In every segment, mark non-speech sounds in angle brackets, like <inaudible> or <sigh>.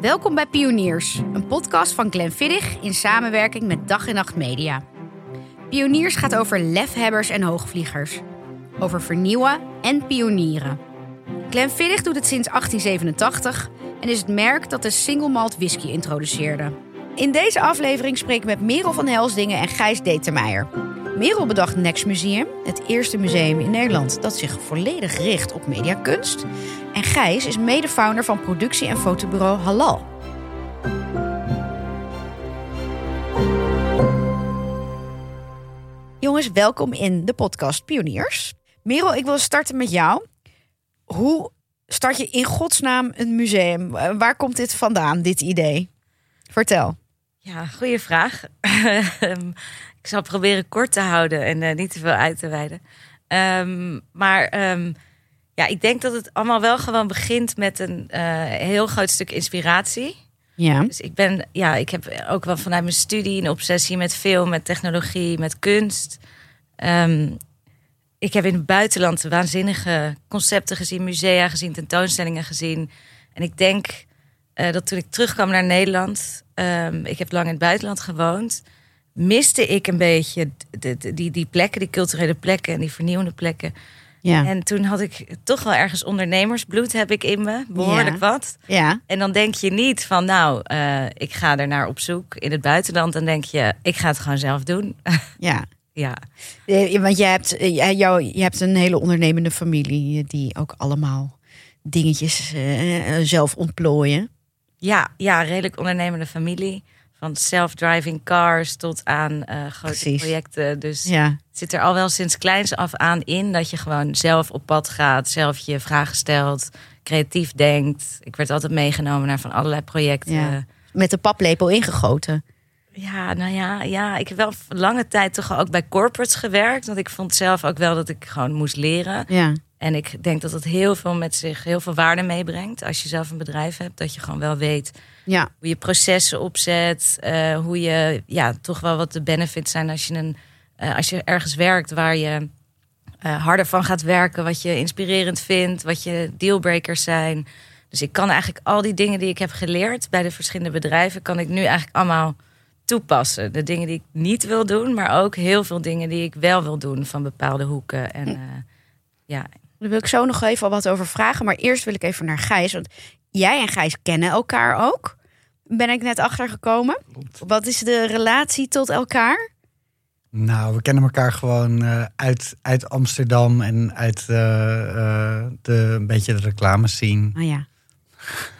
Welkom bij Pioniers, een podcast van Glenn Viddig in samenwerking met Dag en Nacht Media. Pioniers gaat over lefhebbers en hoogvliegers. Over vernieuwen en pionieren. Glenn Viddig doet het sinds 1887 en is het merk dat de single malt whisky introduceerde. In deze aflevering spreek ik met Merel van Helsdingen en Gijs Determeijer. Merel bedacht Next Museum, het eerste museum in Nederland dat zich volledig richt op mediakunst. En Gijs is mede-founder van productie- en fotobureau Halal. Jongens, welkom in de podcast Pioniers. Merel, ik wil starten met jou. Hoe start je in godsnaam een museum? Waar komt dit vandaan, dit idee? Vertel. Ja, goede vraag. <laughs> Ik zal proberen kort te houden en eh, niet te veel uit te wijden. Ehm, maar ehm, ja, ik denk dat het allemaal wel gewoon begint met een eh, heel groot stuk inspiratie. Ja. Dus ik ben, ja, ik heb ook wel vanuit mijn studie een obsessie met film, met technologie, met kunst. Ehm, ik heb in het buitenland waanzinnige concepten gezien, musea gezien, tentoonstellingen gezien. En ik denk eh, dat toen ik terugkwam naar Nederland, ik heb lang in het buitenland gewoond, miste ik een beetje de, de- die, die plekken, die culturele plekken en die vernieuwende plekken. Ja. En toen had ik toch wel ergens ondernemersbloed heb ik in me, behoorlijk Ja. wat. ja. En dan denk je niet van, nou, eh, ik ga er naar op zoek in het buitenland. Dan denk je, ik ga het gewoon zelf doen. <laughs> Ja. ja, Eh, Want jij hebt, eh, jou, je hebt een hele ondernemende familie die ook allemaal dingetjes zelf ontplooien. ja, ja, redelijk ondernemende familie. Van self-driving cars tot aan eh, grote Precies. projecten. Dus Ja. het zit er al wel sinds kleins af aan in dat je gewoon zelf op pad gaat, zelf je vragen stelt, creatief denkt. Ik werd altijd meegenomen naar van allerlei projecten. Ja. Met de paplepel ingegoten. Ja, nou ja, ja, ik heb wel lange tijd toch ook bij corporates gewerkt. Want ik vond zelf ook wel dat ik gewoon moest leren. Ja. En ik denk dat het heel veel met zich, heel veel waarde meebrengt. Als je zelf een bedrijf hebt, dat je gewoon wel weet Ja. hoe je processen opzet. eh, hoe je, ja, toch wel wat de benefits zijn als je, een, eh, als je ergens werkt waar je eh, harder van gaat werken. Wat je inspirerend vindt, wat je dealbreakers zijn. Dus ik kan eigenlijk al die dingen die ik heb geleerd bij de verschillende bedrijven, kan ik nu eigenlijk allemaal toepassen. De dingen die ik niet wil doen, maar ook heel veel dingen die ik wel wil doen van bepaalde hoeken. En ja, Daar wil ik zo nog even wat over vragen. Maar eerst wil ik even naar Gijs. Want jij en Gijs kennen elkaar ook. Ben ik net achtergekomen. Wat is de relatie tot elkaar? Nou, we kennen elkaar gewoon eh, uit, uit Amsterdam en uit eh, eh, de, een beetje de reclamescene. Ah ja,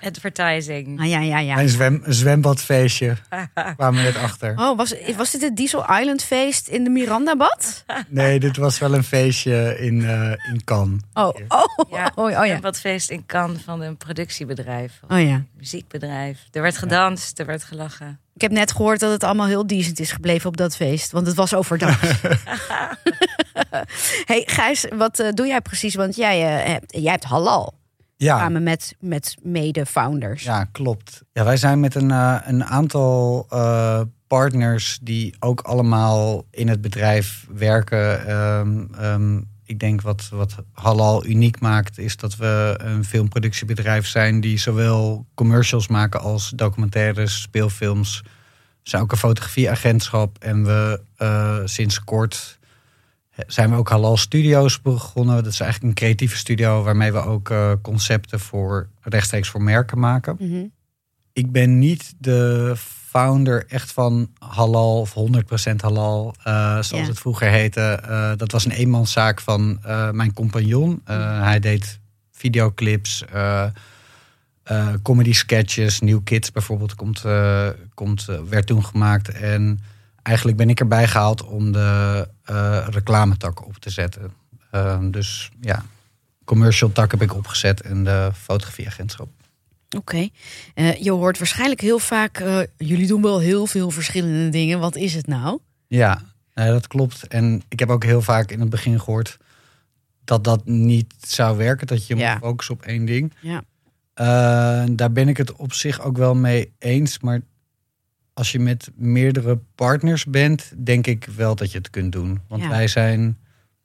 advertising. ah, ja, ja, ja. Een, zwem, zwembadfeestje <laughs> kwamen we net achter. Oh, was, was dit het Diesel Island feest in de Mirandabad? Nee, dit was wel een feestje in, eh, in Cannes. Oh, oh, Ja, oh, oh, ja. feest in Cannes van een productiebedrijf, of Oh ja. een muziekbedrijf. Er werd gedanst, er werd gelachen. Ik heb net gehoord dat het allemaal heel decent is gebleven op dat feest. Want het was overdag. <laughs> <laughs> hey Gijs, wat eh, doe jij precies? Want jij, eh, hebt, jij hebt halal. Ja, Samen met, met mede-founders. ja, klopt. Ja, wij zijn met een, eh, een aantal eh, partners die ook allemaal in het bedrijf werken. Ehm, ehm, ik denk wat, wat Halal uniek maakt, is dat we een filmproductiebedrijf zijn die zowel commercials maken als documentaires, speelfilms. We zijn ook een fotografieagentschap en we eh, sinds kort zijn we ook Halal Studios begonnen. Dat is eigenlijk een creatieve studio waarmee we ook eh, concepten voor rechtstreeks voor merken maken. Mhm. Ik ben niet de founder echt van halal of 100% halal, eh, zoals het vroeger heette. Eh, dat was een eenmanszaak van mijn compagnon. Eh, hij deed videoclips, comedy sketches, New Kids bijvoorbeeld komt, komt, werd toen gemaakt. En eigenlijk ben ik erbij gehaald om de eh reclametak op te zetten. Eh, dus ja, commercial tak heb ik opgezet en de fotografieagentschap. Oké. Eh, je hoort waarschijnlijk heel vaak... eh, jullie doen wel heel veel verschillende dingen. Wat is het nou? Ja, dat klopt. En ik heb ook heel vaak in het begin gehoord dat dat niet zou werken. Dat je Ja. moet focussen op één ding. Ja. Daar ben ik het op zich ook wel mee eens. Maar als je met meerdere partners bent, denk ik wel dat je het kunt doen. Want Ja. wij zijn,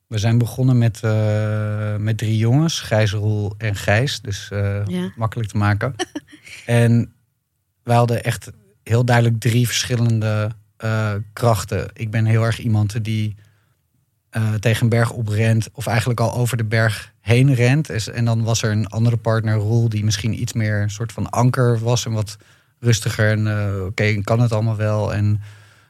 we zijn begonnen met, eh, met drie jongens, Gijs, Roel en Gijs. Dus eh, Ja. makkelijk te maken. <laughs> en wij hadden echt heel duidelijk drie verschillende eh, krachten. Ik ben heel erg iemand die tegen een berg oprent, of eigenlijk al over de berg heen rent. En dan was er een andere partner, Roel, die misschien iets meer een soort van anker was en wat rustiger. En eh, oké, ik kan het allemaal wel. En,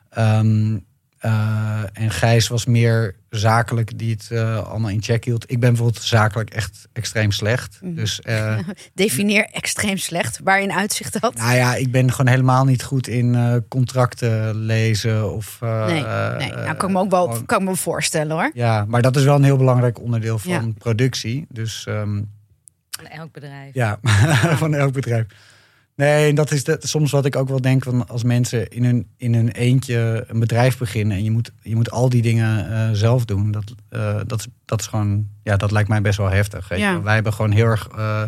ehm, eh, en Gijs was meer zakelijk, die het eh, allemaal in check hield. Ik ben bijvoorbeeld zakelijk echt extreem slecht. Mhm. Dus eh, <laughs> Defineer extreem slecht. Waarin uitzicht dat? nou ja, ik ben gewoon helemaal niet goed in eh, contracten lezen. Of, eh, nee, nee. Nou, kan ik me ook wel gewoon- kan ik me voorstellen hoor. Ja, maar dat is wel een heel belangrijk onderdeel van Ja. productie. Dus ehm, Van elk bedrijf. ja, <laughs> van elk bedrijf. Nee, en dat is de, soms wat ik ook wel denk van als mensen in hun, in hun eentje een bedrijf beginnen en je moet, je moet al die dingen eh, zelf doen. Dat, eh, dat, is, dat is gewoon, ja, dat lijkt mij best wel heftig. Ja. Wij hebben gewoon heel erg eh,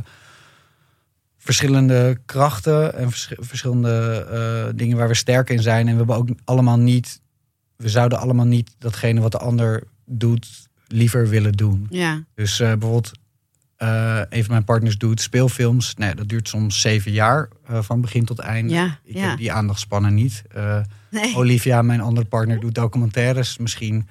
verschillende krachten en vers- verschillende dingen waar we sterk in zijn. En we hebben ook allemaal niet, we zouden allemaal niet datgene wat de ander doet liever willen doen. Ja, Dus bijvoorbeeld, eh, een van mijn partners doet speelfilms. Nee, dat duurt soms zeven jaar, eh, van begin tot einde. ja, Ik ja. heb die aandachtspannen niet. Eh, Nee. Olivia, mijn andere partner, doet documentaires. Misschien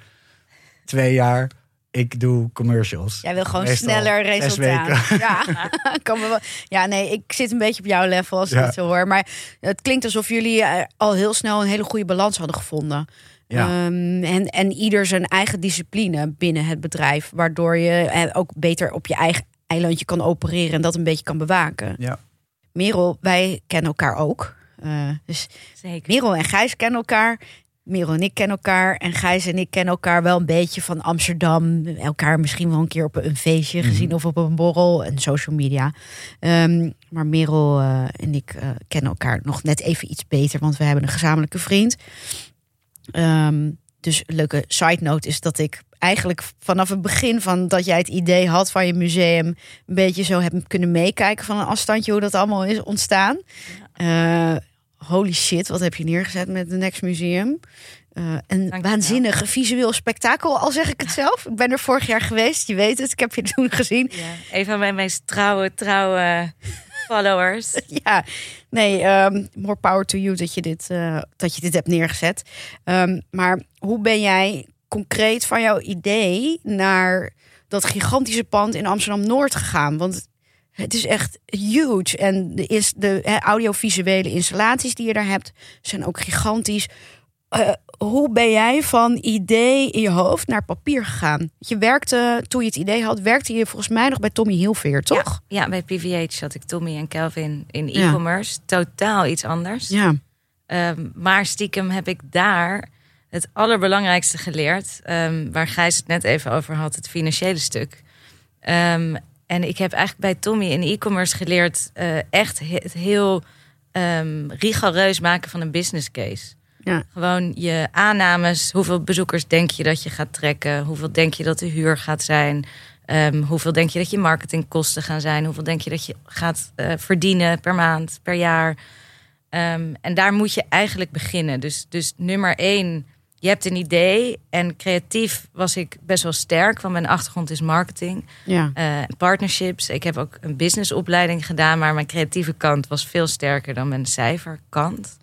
twee jaar. Ik doe commercials. Jij wil gewoon Meestal sneller resultaat. <laughs> Ja. <laughs> kan me wel. ja, nee, ik zit een beetje op jouw level als ik Ja. het zo hoor. Maar het klinkt alsof jullie al heel snel een hele goede balans hadden gevonden. Ja. Ehm, en, en ieder zijn eigen discipline binnen het bedrijf. Waardoor je ook beter op je eigen eilandje kan opereren en dat een beetje kan bewaken. Ja. Merel, wij kennen elkaar ook. Eh, dus Zeker. Merel en Gijs kennen elkaar. Merel en ik kennen elkaar. En Gijs en ik kennen elkaar wel een beetje van Amsterdam. Elkaar misschien wel een keer op een feestje Mhm. gezien of op een borrel en social media. Ehm, maar Merel eh, en ik eh, kennen elkaar nog net even iets beter, want we hebben een gezamenlijke vriend. Ehm, dus een leuke side note is dat ik eigenlijk vanaf het begin van dat jij het idee had van je museum een beetje zo heb kunnen meekijken van een afstandje hoe dat allemaal is ontstaan. Eh, holy shit, wat heb je neergezet met het Next Museum? Eh, een waanzinnig visueel spektakel, al zeg ik het zelf. Ik ben er vorig jaar geweest, je weet het. Ik heb je <laughs> toen gezien. Ja, een van mijn meest trouwe, trouwe followers. <laughs> Ja, nee, ehm, more power to you dat je dit, eh, dat je dit hebt neergezet. Ehm, maar hoe ben jij concreet van jouw idee naar dat gigantische pand in Amsterdam-Noord gegaan? Want het is echt huge. En de, is de audiovisuele installaties die je daar hebt, zijn ook gigantisch. Eh, hoe ben jij van idee in je hoofd naar papier gegaan? Je werkte, toen je het idee had, werkte je volgens mij nog bij Tommy Hilveer, toch? Ja, bij PVH had ik Tommy en Kelvin in Ja. e-commerce. Totaal iets anders. Ja. Ehm, maar stiekem heb ik daar het allerbelangrijkste geleerd. ehm, waar Gijs het net even over had, het financiële stuk. Ehm, en ik heb eigenlijk bij Tommy in e-commerce geleerd... eh, echt he- het heel ehm, rigoureus maken van een business case. Ja. Gewoon je aannames. Hoeveel bezoekers denk je dat je gaat trekken? Hoeveel denk je dat de huur gaat zijn? Hoeveel denk je dat je marketingkosten gaan zijn? Hoeveel denk je dat je gaat eh, verdienen per maand, per jaar? En daar moet je eigenlijk beginnen. Dus, dus nummer één, je hebt een idee. En creatief was ik best wel sterk, want mijn achtergrond is marketing. Ja. eh, partnerships. Ik heb ook een businessopleiding gedaan, maar mijn creatieve kant was veel sterker dan mijn cijferkant.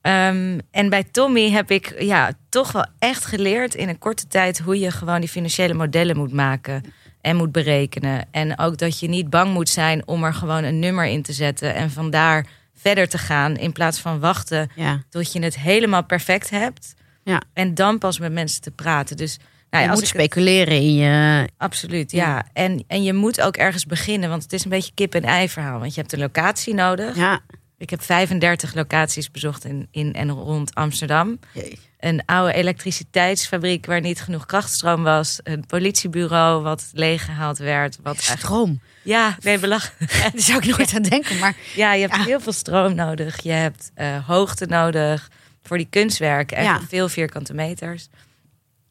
Ehm, en bij Tommy heb ik ja, toch wel echt geleerd in een korte tijd hoe je gewoon die financiële modellen moet maken en moet berekenen. En ook dat je niet bang moet zijn om er gewoon een nummer in te zetten en vandaar verder te gaan in plaats van wachten ja. tot je het helemaal perfect hebt. Ja. En dan pas met mensen te praten. Dus nou ja, je moet het- speculeren in je. Absoluut, Ja. ja. En, en je moet ook ergens beginnen, want het is een beetje kip-en-ei verhaal. Want je hebt een locatie nodig. Ja. Ik heb 35 locaties bezocht in, in en rond Amsterdam. Jee. Een oude elektriciteitsfabriek waar niet genoeg krachtstroom was. Een politiebureau wat leeggehaald werd. Wat. Stroom. Ja, nee, belachelijk. <laughs> Daar zou ik nooit aan denken. Maar Ja, je hebt Ja. heel veel stroom nodig. Je hebt eh, hoogte nodig voor die kunstwerken. En Ja. veel vierkante meters.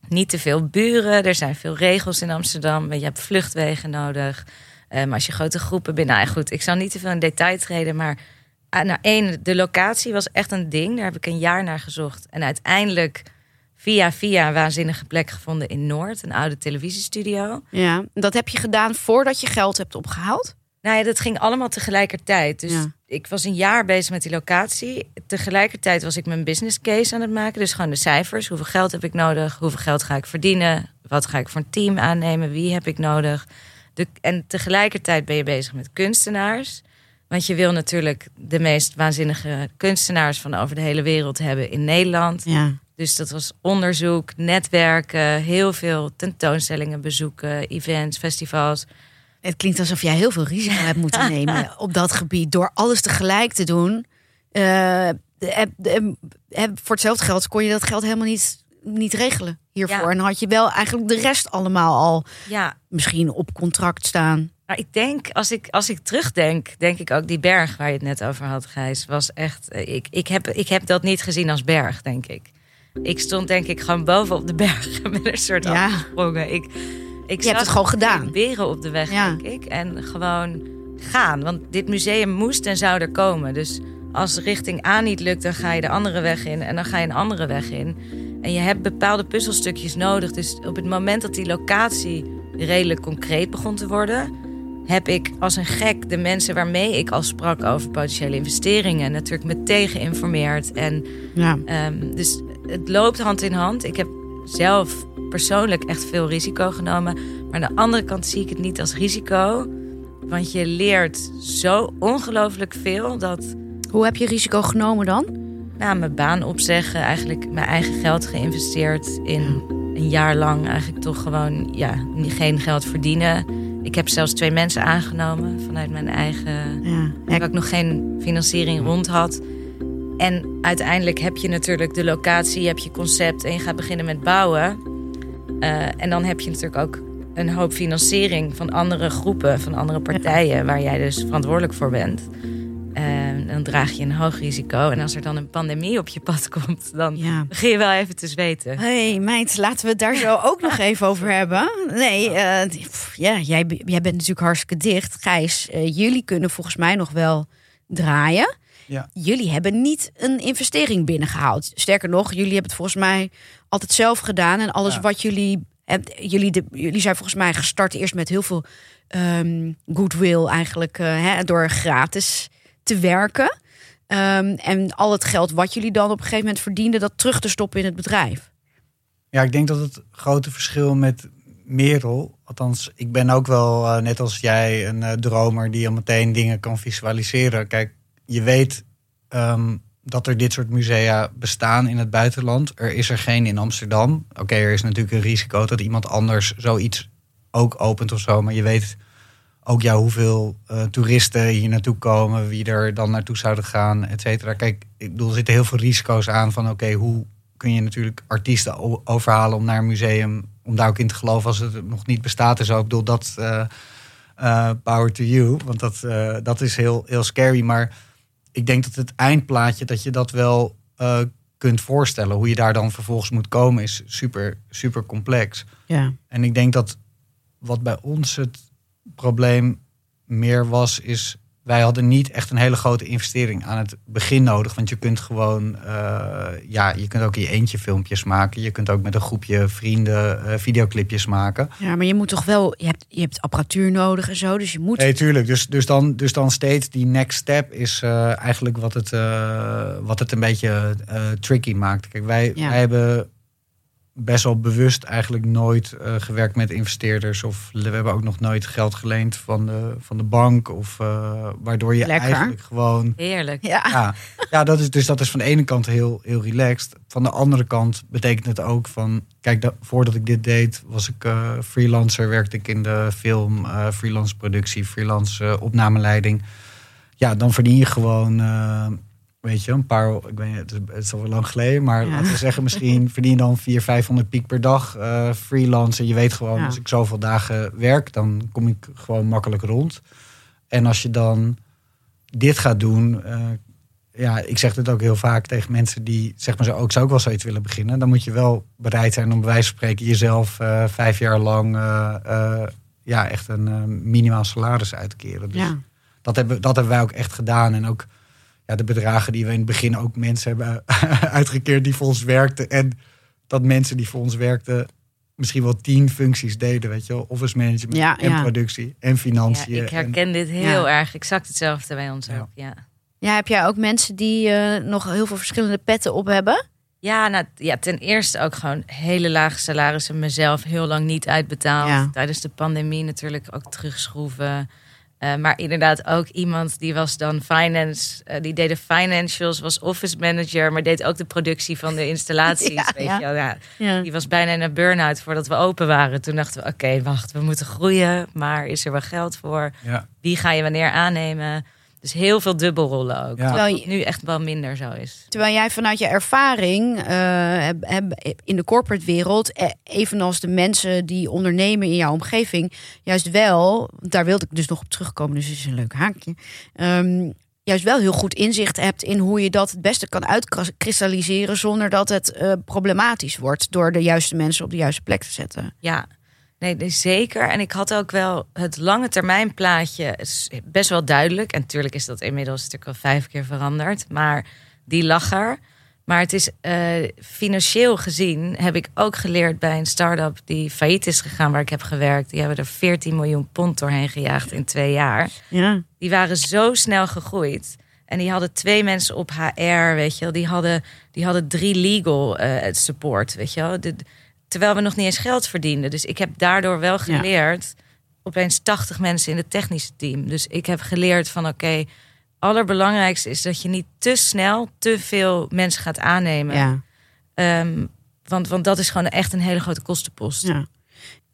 Niet te veel buren. Er zijn veel regels in Amsterdam. Je hebt vluchtwegen nodig. Um, als je grote groepen bent. Nou goed, ik zal niet te veel in detail treden. Maar ah, nou, één, de locatie was echt een ding. Daar heb ik een jaar naar gezocht. En uiteindelijk via via een waanzinnige plek gevonden in Noord. Een oude televisiestudio. ja, dat heb je gedaan voordat je geld hebt opgehaald. Nou ja, dat ging allemaal tegelijkertijd. Dus Ja. ik was een jaar bezig met die locatie. Tegelijkertijd was ik mijn business case aan het maken. Dus gewoon de cijfers. Hoeveel geld heb ik nodig? Hoeveel geld ga ik verdienen? Wat ga ik voor een team aannemen? Wie heb ik nodig? De, en tegelijkertijd ben je bezig met kunstenaars. Want je wil natuurlijk de meest waanzinnige kunstenaars van over de hele wereld hebben in Nederland. Ja. Dus dat was onderzoek, netwerken, heel veel tentoonstellingen bezoeken, events, festivals. Het klinkt alsof jij heel veel risico hebt moeten <laughs> nemen op dat gebied. Door alles tegelijk te doen. Eh, de- de- voor hetzelfde geld kon je dat geld helemaal niet, niet regelen hiervoor. Ja. En had je wel eigenlijk de rest allemaal al Ja, misschien op contract staan. maar ik denk, als ik, als ik terugdenk, denk ik ook die berg waar je het net over had, Gijs, was echt. eh, Ik, ik, heb, ik heb dat niet gezien als berg, denk ik. Ik stond denk ik gewoon boven op de berg <laughs> met een soort Ja. afgesprongen. Ik, ik Je hebt het gewoon gedaan. Beren op de weg, Ja. denk ik. En gewoon gaan. Want dit museum moest en zou er komen. Dus als richting A niet lukt, dan ga je de andere weg in. En dan ga je een andere weg in. En je hebt bepaalde puzzelstukjes nodig. Dus op het moment dat die locatie redelijk concreet begon te worden... heb ik als een gek de mensen waarmee ik al sprak over potentiële investeringen... natuurlijk meteen geïnformeerd. En Ja. Ehm, dus het loopt hand in hand. Ik heb zelf persoonlijk echt veel risico genomen. Maar aan de andere kant zie ik het niet als risico. Want je leert zo ongelooflijk veel dat Hoe heb je risico genomen dan? na mijn baan opzeggen, eigenlijk mijn eigen geld geïnvesteerd in een jaar lang eigenlijk toch gewoon ja, geen geld verdienen. Ik heb zelfs twee mensen aangenomen vanuit mijn eigen Ja. waar ik nog geen financiering rond had. En uiteindelijk heb je natuurlijk de locatie, je hebt je concept en je gaat beginnen met bouwen. Eh, en dan heb je natuurlijk ook een hoop financiering van andere groepen, van andere partijen, waar jij dus verantwoordelijk voor bent. En dan draag je een hoog risico. En als er dan een pandemie op je pad komt, dan ja. begin je wel even te zweten. hey, meid, laten we het daar zo <laughs> ook nog even over hebben. Nee, eh, pff, ja, jij, jij bent natuurlijk hartstikke dicht. Gijs, eh, jullie kunnen volgens mij nog wel draaien. Ja. Jullie hebben niet een investering binnengehaald. Sterker nog, jullie hebben het volgens mij altijd zelf gedaan. En alles Ja. wat jullie... Jullie, de, jullie zijn volgens mij gestart eerst met heel veel ehm, goodwill eigenlijk. eh, hè, door gratis te werken. Ehm, en al het geld wat jullie dan op een gegeven moment verdienden... dat terug te stoppen in het bedrijf. Ja, ik denk dat het grote verschil met Merel, althans, ik ben ook wel eh, net als jij een eh, dromer die al meteen dingen kan visualiseren. Kijk, je weet ehm, dat er dit soort musea bestaan in het buitenland. Er is er geen in Amsterdam. Oké, er is natuurlijk een risico dat iemand anders zoiets ook opent of zo, maar je weet ook ja, hoeveel eh, toeristen hier naartoe komen, wie er dan naartoe zouden gaan, et cetera. Kijk, ik bedoel, er zitten heel veel risico's aan van oké, hoe kun je natuurlijk artiesten overhalen om naar een museum, om daar ook in te geloven als het nog niet bestaat en zo. Ik bedoel, dat eh, eh, power to you, want dat, dat is heel, heel scary. Maar ik denk dat het eindplaatje, dat je dat wel eh, kunt voorstellen. Hoe je daar dan vervolgens moet komen, is super, super complex. Ja. En ik denk dat wat bij ons het probleem meer was, is wij hadden niet echt een hele grote investering aan het begin nodig. Want je kunt gewoon, eh, ja, je kunt ook in je eentje filmpjes maken. Je kunt ook met een groepje vrienden eh, videoclipjes maken. Ja, maar je moet toch wel, je hebt, je hebt apparatuur nodig en zo, dus je moet. Nee, tuurlijk. Dus, dus, dan, dus dan steeds die next step is eh, eigenlijk wat het, wat het een beetje tricky maakt. Kijk, wij, Ja. wij hebben best wel bewust eigenlijk nooit eh, gewerkt met investeerders. Of we hebben ook nog nooit geld geleend van de, van de bank. Of eh, waardoor je Lekker. eigenlijk gewoon. Heerlijk. Ja. Ja, ja dat is, dus dat is van de ene kant heel, heel relaxed. Van de andere kant betekent het ook van... Kijk, da- voordat ik dit deed was ik eh, freelancer. Werkte ik in de film, eh, freelance productie, freelance opnameleiding. Ja, dan verdien je gewoon... Weet je, een paar, ik weet niet, het is, al wel lang geleden, maar Ja. laten we zeggen, misschien <laughs> verdien je dan 400, 500 piek per dag eh freelance. Je weet gewoon, Ja. als ik zoveel dagen werk, dan kom ik gewoon makkelijk rond. En als je dan dit gaat doen, eh, ja, ik zeg dit ook heel vaak tegen mensen die zeg maar zo ook, zou ook wel zoiets willen beginnen. Dan moet je wel bereid zijn om bij wijze van spreken jezelf eh, vijf jaar lang ja, echt een minimaal salaris uit te keren. Dus Ja. dat, hebben, dat hebben wij ook echt gedaan. En ook ja, de bedragen die we in het begin ook mensen hebben <laughs> uitgekeerd die voor ons werkten. En dat mensen die voor ons werkten misschien wel tien functies deden, weet je wel. Office management Ja, en ja. productie en financiën. Ja, ik en- herken dit heel Ja. erg. Exact hetzelfde bij ons Ja. ook. Ja. Ja, heb jij ook mensen die eh, nog heel veel verschillende petten op hebben? Ja, nou, ja, ten eerste ook gewoon hele lage salarissen. Mezelf heel lang niet uitbetaald. Ja. Tijdens de pandemie natuurlijk ook terugschroeven. Eh, maar inderdaad ook iemand die was dan finance. eh, die deed de financials, was office manager. Maar deed ook de productie van de <laughs> installaties. Ja, weet ja. Je wel. Ja, Ja. die was bijna in een burn-out voordat we open waren. Toen dachten we, oké, wacht, we moeten groeien. Maar is er wel geld voor? ja. Wie ga je wanneer aannemen? Dus heel veel dubbelrollen ook. Ja. Terwijl je- nu echt wel minder zo is. Terwijl jij vanuit je ervaring eh, heb, heb- in de corporate wereld, eh, evenals de mensen die ondernemen in jouw omgeving, juist wel, daar wilde ik dus nog op terugkomen, dus het is een leuk haakje. ehm, juist wel heel goed inzicht hebt in hoe je dat het beste kan uitkristalliseren zonder dat het eh, problematisch wordt door de juiste mensen op de juiste plek te zetten. Ja, nee, nee, zeker. En ik had ook wel het lange termijn plaatje best wel duidelijk. En natuurlijk is dat inmiddels natuurlijk al vijf keer veranderd. Maar die lag er. Maar het is eh, financieel gezien heb ik ook geleerd bij een start-up die failliet is gegaan waar ik heb gewerkt. Die hebben er 14 miljoen pond doorheen gejaagd in twee jaar. Ja. Die waren zo snel gegroeid. En die hadden twee mensen op HR, weet je wel. Die hadden, die hadden drie legal eh, support, weet je wel. De- terwijl we nog niet eens geld verdienden. Dus ik heb daardoor wel geleerd... opeens 80 mensen in het technische team. Dus ik heb geleerd van oké... allerbelangrijkste is dat je niet te snel te veel mensen gaat aannemen. Ja. Ehm, want, want dat is gewoon echt een hele grote kostenpost. Ja.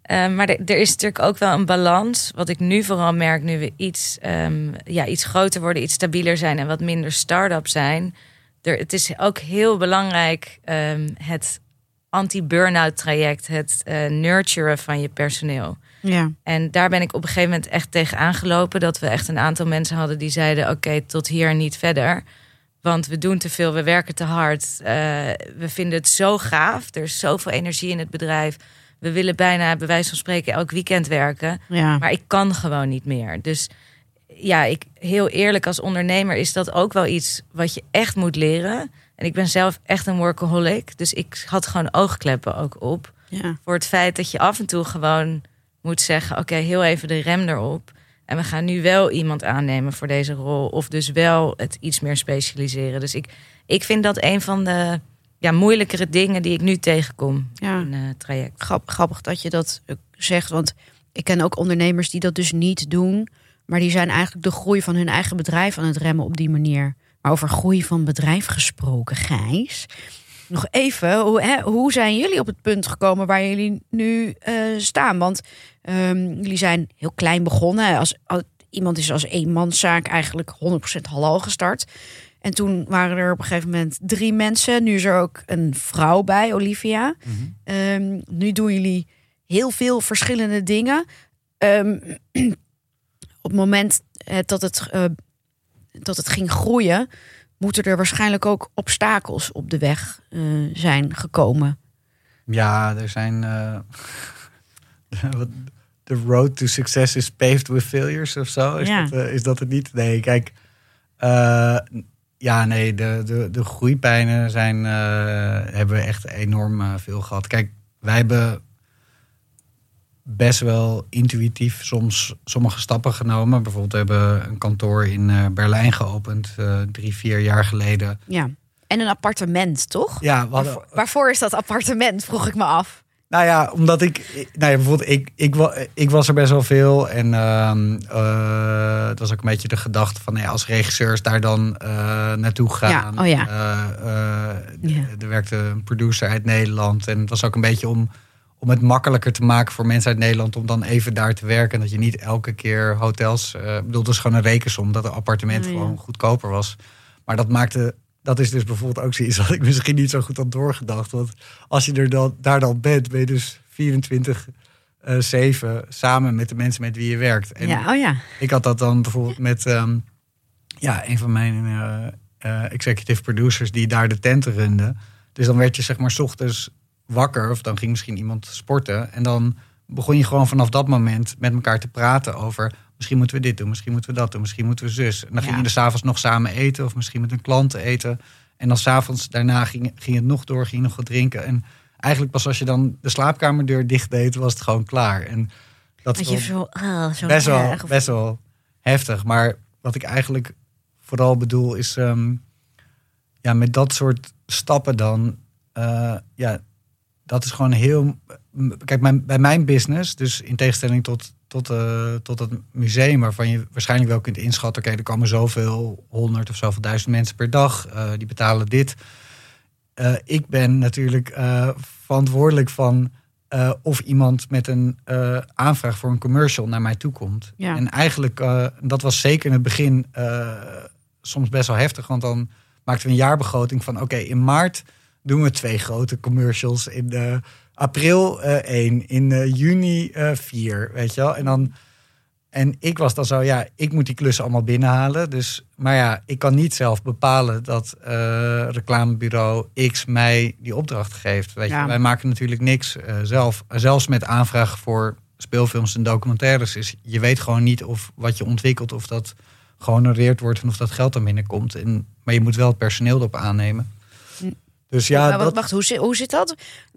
Eh, maar er, is natuurlijk ook wel een balans. Wat ik nu vooral merk, nu we iets, ehm, ja, iets groter worden, iets stabieler zijn en wat minder start-up zijn. Er, het is ook heel belangrijk ehm, het anti-burnout traject, het eh, nurturen van je personeel. Ja. En daar ben ik op een gegeven moment echt tegen aangelopen. Dat we echt een aantal mensen hadden die zeiden: Oké, tot hier niet verder. Want we doen te veel, we werken te hard. eh, we vinden het zo gaaf. Er is zoveel energie in het bedrijf. We willen bijna, bij wijze van spreken, elk weekend werken. Ja. Maar ik kan gewoon niet meer. Dus ja, ik, heel eerlijk als ondernemer is dat ook wel iets wat je echt moet leren. En ik ben zelf echt een workaholic. Dus ik had gewoon oogkleppen ook op ja. voor het feit dat je af en toe gewoon moet zeggen: Oké, heel even de rem erop. En we gaan nu wel iemand aannemen voor deze rol. Of dus wel het iets meer specialiseren. Dus ik, ik vind dat een van de ja, moeilijkere dingen die ik nu tegenkom Ja. in het traject. Grap- grappig dat je dat eh, zegt. Want ik ken ook ondernemers die dat dus niet doen. Maar die zijn eigenlijk de groei van hun eigen bedrijf aan het remmen op die manier. Maar over groei van bedrijf gesproken, Gijs. Nog even, hoe, hè, hoe zijn jullie op het punt gekomen waar jullie nu eh, staan? Want ehm, jullie zijn heel klein begonnen. Als, als- iemand is als eenmanszaak eigenlijk 100% halal gestart. En toen waren er op een gegeven moment drie mensen. Nu is er ook een vrouw bij, Olivia. Ehm, nu doen jullie heel veel verschillende dingen. Ehm, <clears throat> op het moment eh, dat, het, eh, dat het ging groeien, moeten er waarschijnlijk ook obstakels op de weg eh, zijn gekomen. Ja, er zijn. eh, <laughs> The road to success is paved with failures of zo. Is, Ja. dat, eh, is dat het niet? Nee, kijk. ja, nee, de, de, de groeipijnen zijn, hebben we echt enorm veel gehad. Kijk, wij hebben best wel intuïtief soms sommige stappen genomen. Bijvoorbeeld, we hebben een kantoor in eh, Berlijn geopend eh, drie, vier jaar geleden. Ja. En een appartement, toch? Ja, hadden, Waarvoor, waarvoor is dat appartement, vroeg ik me af. Nou ja, omdat ik, ik- nou ja, bijvoorbeeld, ik, ik, ik was er best wel veel. En ehm eh, het was ook een beetje de gedachte van, nou ja, als regisseurs daar dan eh, naartoe gaan. Ja, oh ja. Eh, eh, Ja. Er werkte een producer uit Nederland. En het was ook een beetje om, om het makkelijker te maken voor mensen uit Nederland om dan even daar te werken. En dat je niet elke keer hotels. eh, ik bedoel, dat is gewoon een rekensom dat een appartement Oh ja. gewoon goedkoper was. Maar dat maakte. Dat is dus bijvoorbeeld ook zoiets wat ik misschien niet zo goed had doorgedacht. Want als je er dan, daar dan bent, ben je dus 24 eh 7 samen met de mensen met wie je werkt. En ja, oh ja. ik had dat dan bijvoorbeeld met ehm, ja, een van mijn eh, eh, executive producers die daar de tenten runde. Dus dan werd je zeg maar 's ochtends wakker of dan ging misschien iemand sporten. En dan begon je gewoon vanaf dat moment met elkaar te praten over... misschien moeten we dit doen, misschien moeten we dat doen, misschien moeten we zus. En dan ging Ja. je er s'avonds nog samen eten of misschien met een klant eten. En dan s'avonds daarna ging, ging het nog door, ging je nog wat drinken. En eigenlijk pas als je dan de slaapkamerdeur dicht deed, was het gewoon klaar. En dat is je zo, ah, zo best, wel, best wel heftig. Maar wat ik eigenlijk vooral bedoel is, ehm, ja, met dat soort stappen dan, eh, ja, dat is gewoon heel. Kijk, mijn, bij mijn business, dus in tegenstelling tot, tot, eh, tot het museum, waarvan je waarschijnlijk wel kunt inschatten, oké, er komen zoveel honderd of zoveel duizend mensen per dag, eh, die betalen dit. Eh, ik ben natuurlijk verantwoordelijk van of iemand met een aanvraag voor een commercial naar mij toe komt. Ja. En eigenlijk, dat was zeker in het begin soms best wel heftig, want dan maakten we een jaarbegroting van oké, in maart doen we twee grote commercials. In eh, april eh, één, in eh, juni vier, weet je wel. En dan... En ik was dan zo, ja, ik moet die klussen allemaal binnenhalen. Dus, maar ja, ik kan niet zelf bepalen dat reclamebureau X mij die opdracht geeft. Weet Ja. je, wij maken natuurlijk niks zelf. Zelfs met aanvragen voor speelfilms en documentaires is, je weet gewoon niet of wat je ontwikkelt, of dat gehonoreerd wordt en of dat geld dan binnenkomt. En, maar je moet wel het personeel erop aannemen. Dus ja, Maar dat, wacht, hoe, zit, hoe zit dat?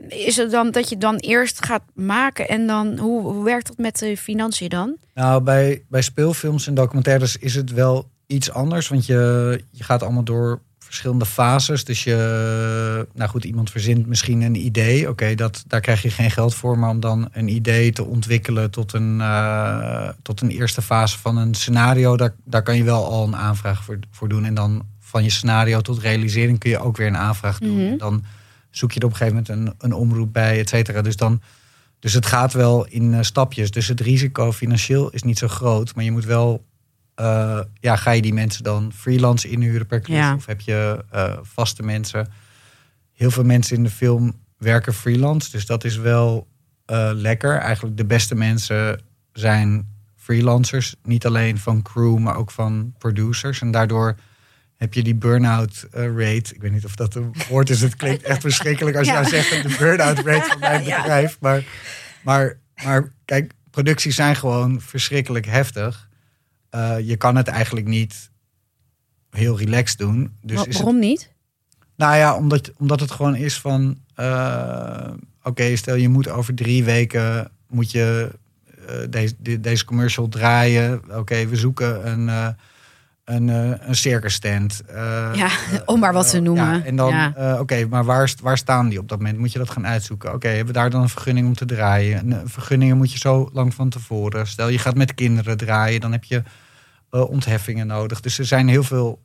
Is het dan dat je dan eerst gaat maken en dan hoe, hoe werkt dat met de financiën dan? Nou, bij, bij speelfilms en documentaires is het wel iets anders. Want je, je gaat allemaal door verschillende fases. Dus je, nou goed, iemand verzint misschien een idee. Oké, dat daar krijg je geen geld voor. Maar om dan een idee te ontwikkelen tot een, eh, tot een eerste fase van een scenario, daar, daar kan je wel al een aanvraag voor, voor doen. En dan van je scenario tot realisering kun je ook weer een aanvraag doen. Mhm. Dan zoek je er op een gegeven moment een, een omroep bij, et cetera. Dus dan. Dus het gaat wel in eh, stapjes. Dus het risico financieel is niet zo groot. Maar je moet wel. eh, ja, ga je die mensen dan freelance inhuren per klus? Ja. Of heb je eh, vaste mensen? Heel veel mensen in de film werken freelance. Dus dat is wel lekker. Eigenlijk de beste mensen zijn freelancers. Niet alleen van crew, maar ook van producers. En daardoor heb je die burn-out eh, rate. Ik weet niet of dat een woord is. Het klinkt echt verschrikkelijk als Ja. nou zegt de burn-out rate van mijn Ja. bedrijf. Maar, maar, maar kijk, producties zijn gewoon verschrikkelijk heftig. Eh, je kan het eigenlijk niet heel relaxed doen. Dus Wa- is het Waarom niet? nou ja, omdat, omdat het gewoon is van... eh, Oké, stel je moet over drie weken... moet je deze, de- deze commercial draaien. Oké, we zoeken een, een, eh, een circus stand. Eh, Ja, <laughs> om maar wat te eh, noemen. ja, en dan, Ja. oké, maar waar, waar staan die op dat moment? Moet je dat gaan uitzoeken? Oké, hebben we daar dan een vergunning om te draaien? En, vergunningen moet je zo lang van tevoren. Stel je gaat met kinderen draaien, dan heb je ontheffingen nodig. Dus er zijn heel veel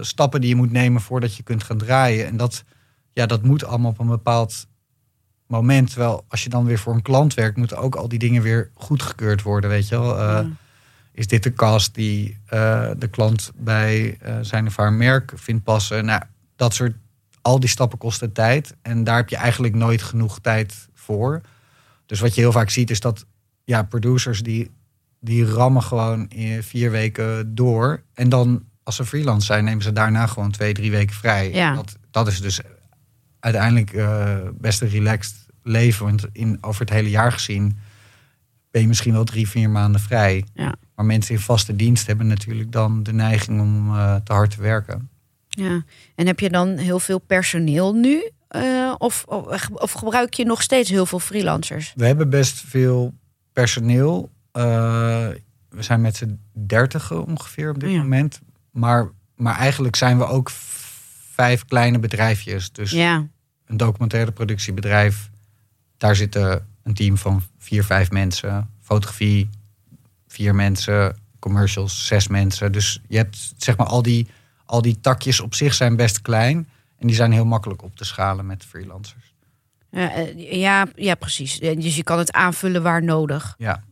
stappen die je moet nemen voordat je kunt gaan draaien. En dat, ja, dat moet allemaal op een bepaald moment. Terwijl als je dan weer voor een klant werkt, moeten ook al die dingen weer goedgekeurd worden. Weet je wel? Ja. Is dit de cast die eh, de klant bij eh, zijn of haar merk vindt passen? Nou, dat soort, al die stappen kosten tijd. En daar heb je eigenlijk nooit genoeg tijd voor. Dus wat je heel vaak ziet is dat ja, producers die, die rammen gewoon in vier weken door. En dan als ze freelance zijn, nemen ze daarna gewoon twee, drie weken vrij. Ja. Dat, dat is dus uiteindelijk eh, best een relaxed leven. Want in, over het hele jaar gezien ben je misschien wel drie, vier maanden vrij. Ja. Maar mensen in vaste dienst hebben natuurlijk dan de neiging om eh, te hard te werken. Ja. En heb je dan heel veel personeel nu? Eh, of, of, gebruik je nog steeds heel veel freelancers? We hebben best veel personeel. Eh, we zijn met z'n dertigen ongeveer op dit Ja. moment. Maar, maar eigenlijk zijn we ook vijf kleine bedrijfjes. Dus Ja, een documentaire productiebedrijf. Daar zitten een team van vier, vijf mensen. Fotografie, vier mensen. Commercials, zes mensen. Dus je hebt zeg maar al die, al die takjes op zich zijn best klein. En die zijn heel makkelijk op te schalen met freelancers. ja, eh, ja, ja, precies. Dus je kan het aanvullen waar nodig. Ja.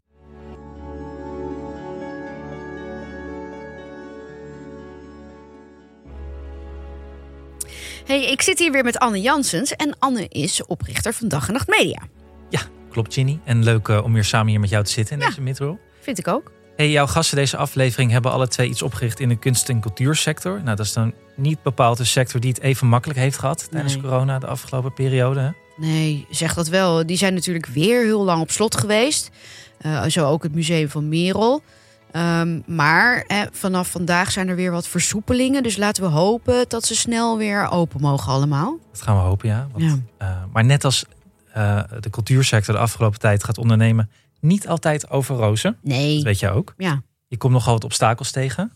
Hey, ik zit hier weer met Anne Janssens. En Anne is oprichter van Dag en Nacht Media. Ja, klopt Ginny. En leuk eh, om weer samen hier met jou te zitten in Ja. deze midrol. Vind ik ook. Hey, jouw gasten deze aflevering hebben alle twee iets opgericht in de kunst- en cultuursector. Nou, dat is dan niet bepaald een sector die het even makkelijk heeft gehad tijdens Nee. corona de afgelopen periode. hè? Nee, zeg dat wel. Die zijn natuurlijk weer heel lang op slot geweest. Eh, zo ook het Museum van Merel. Ehm, maar eh, vanaf vandaag zijn er weer wat versoepelingen. Dus laten we hopen dat ze snel weer open mogen allemaal. Dat gaan we hopen, ja. Want, Ja. eh, maar net als eh, de cultuursector de afgelopen tijd gaat ondernemen, niet altijd over rozen. Dat Nee. weet jij ook. Ja. Je komt nogal wat obstakels tegen.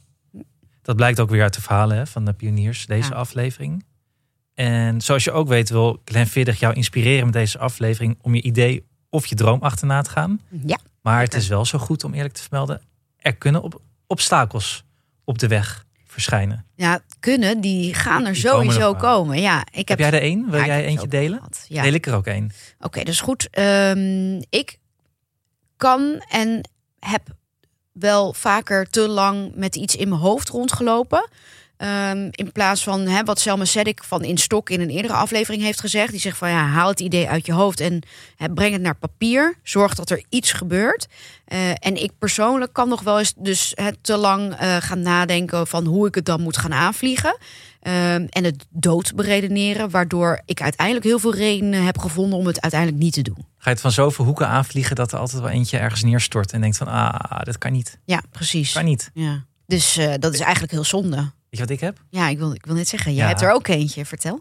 Dat blijkt ook weer uit de verhalen hè, van de pioniers, deze Ja. aflevering. En zoals je ook weet, wil Glenn jou inspireren met deze aflevering om je idee of je droom achterna te gaan. Ja. Maar het is wel zo goed om eerlijk te vermelden, er kunnen op, obstakels op de weg verschijnen. Ja, kunnen, die gaan er Die sowieso komen. Ja, ik Heb, heb, jij er één? Wil Ja, jij eentje delen? Ja. Deel ik er ook één. Oké, dat is goed. Ehm, ik kan en heb wel vaker te lang met iets in mijn hoofd rondgelopen. Ehm, in plaats van hè, wat Selma Seddik van In Stok in een eerdere aflevering heeft gezegd. Die zegt van ja, haal het idee uit je hoofd en hè, breng het naar papier. Zorg dat er iets gebeurt. Eh, en ik persoonlijk kan nog wel eens dus hè, te lang eh, gaan nadenken van hoe ik het dan moet gaan aanvliegen. Ehm, en het dood beredeneren, waardoor ik uiteindelijk heel veel redenen heb gevonden om het uiteindelijk niet te doen. Ga je het van zoveel hoeken aanvliegen dat er altijd wel eentje ergens neerstort en denkt van ah, dat kan niet. Ja, precies. Kan niet. Ja. Dus eh, dat is eigenlijk heel zonde. Je wat ik heb? Ja, ik wil, ik wil net zeggen, jij Ja. hebt er ook eentje. Vertel.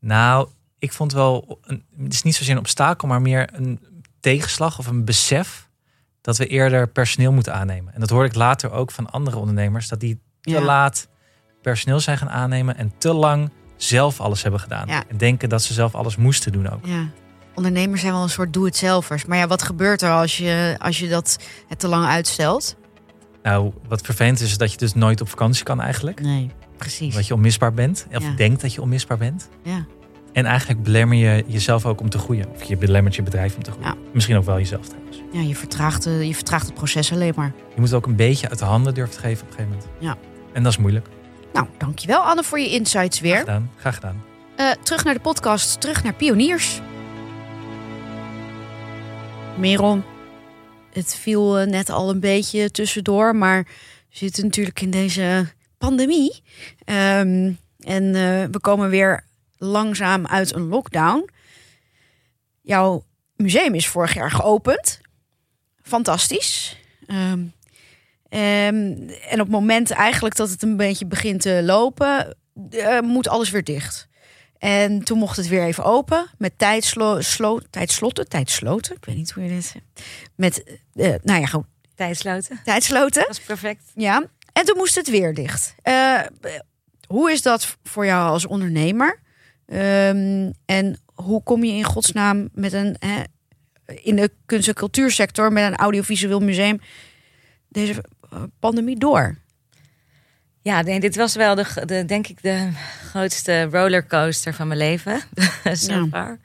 Nou, ik vond wel, een, het is niet zozeer een obstakel, maar meer een tegenslag of een besef dat we eerder personeel moeten aannemen. En dat hoorde ik later ook van andere ondernemers, dat die te Ja. laat personeel zijn gaan aannemen en te lang zelf alles hebben gedaan. Ja. En denken dat ze zelf alles moesten doen ook. Ja. Ondernemers zijn wel een soort doe-het-zelvers. Maar ja, wat gebeurt er als je, als je dat het te lang uitstelt? Nou, wat vervelend is, is dat je dus nooit op vakantie kan eigenlijk. Nee, precies. Omdat je onmisbaar bent. Of Ja. denkt dat je onmisbaar bent. Ja. En eigenlijk belemmer je jezelf ook om te groeien. Of je belemmert je bedrijf om te groeien. Ja. Misschien ook wel jezelf trouwens. Ja, je vertraagt, je vertraagt het proces alleen maar. Je moet het ook een beetje uit de handen durven te geven op een gegeven moment. Ja. En dat is moeilijk. Nou, dankjewel Anne voor je insights Graag weer. gedaan. Graag gedaan. Eh, terug naar de podcast, terug naar pioniers. Merel, het viel eh, net al een beetje tussendoor, maar we zitten natuurlijk in deze pandemie. Ehm, en eh, we komen weer langzaam uit een lockdown. Jouw museum is vorig jaar geopend. Fantastisch. Ehm, ehm, en op het moment eigenlijk dat het een beetje begint te lopen, eh, moet alles weer dicht. En toen mocht het weer even open met tijdslo slo tijdslotten, tijdsloten. Ik weet niet hoe je dit zegt. Met, eh, nou ja, gewoon Tijdsloten. tijdsloten. Dat is perfect. Ja. En toen moest het weer dicht. Eh, hoe is dat voor jou als ondernemer? Ehm, en hoe kom je in godsnaam met een hè, in de kunst- en cultuursector met een audiovisueel museum deze eh, pandemie door? Ja, nee, dit was wel de, de, denk ik de grootste rollercoaster van mijn leven. <laughs> so Ja. far.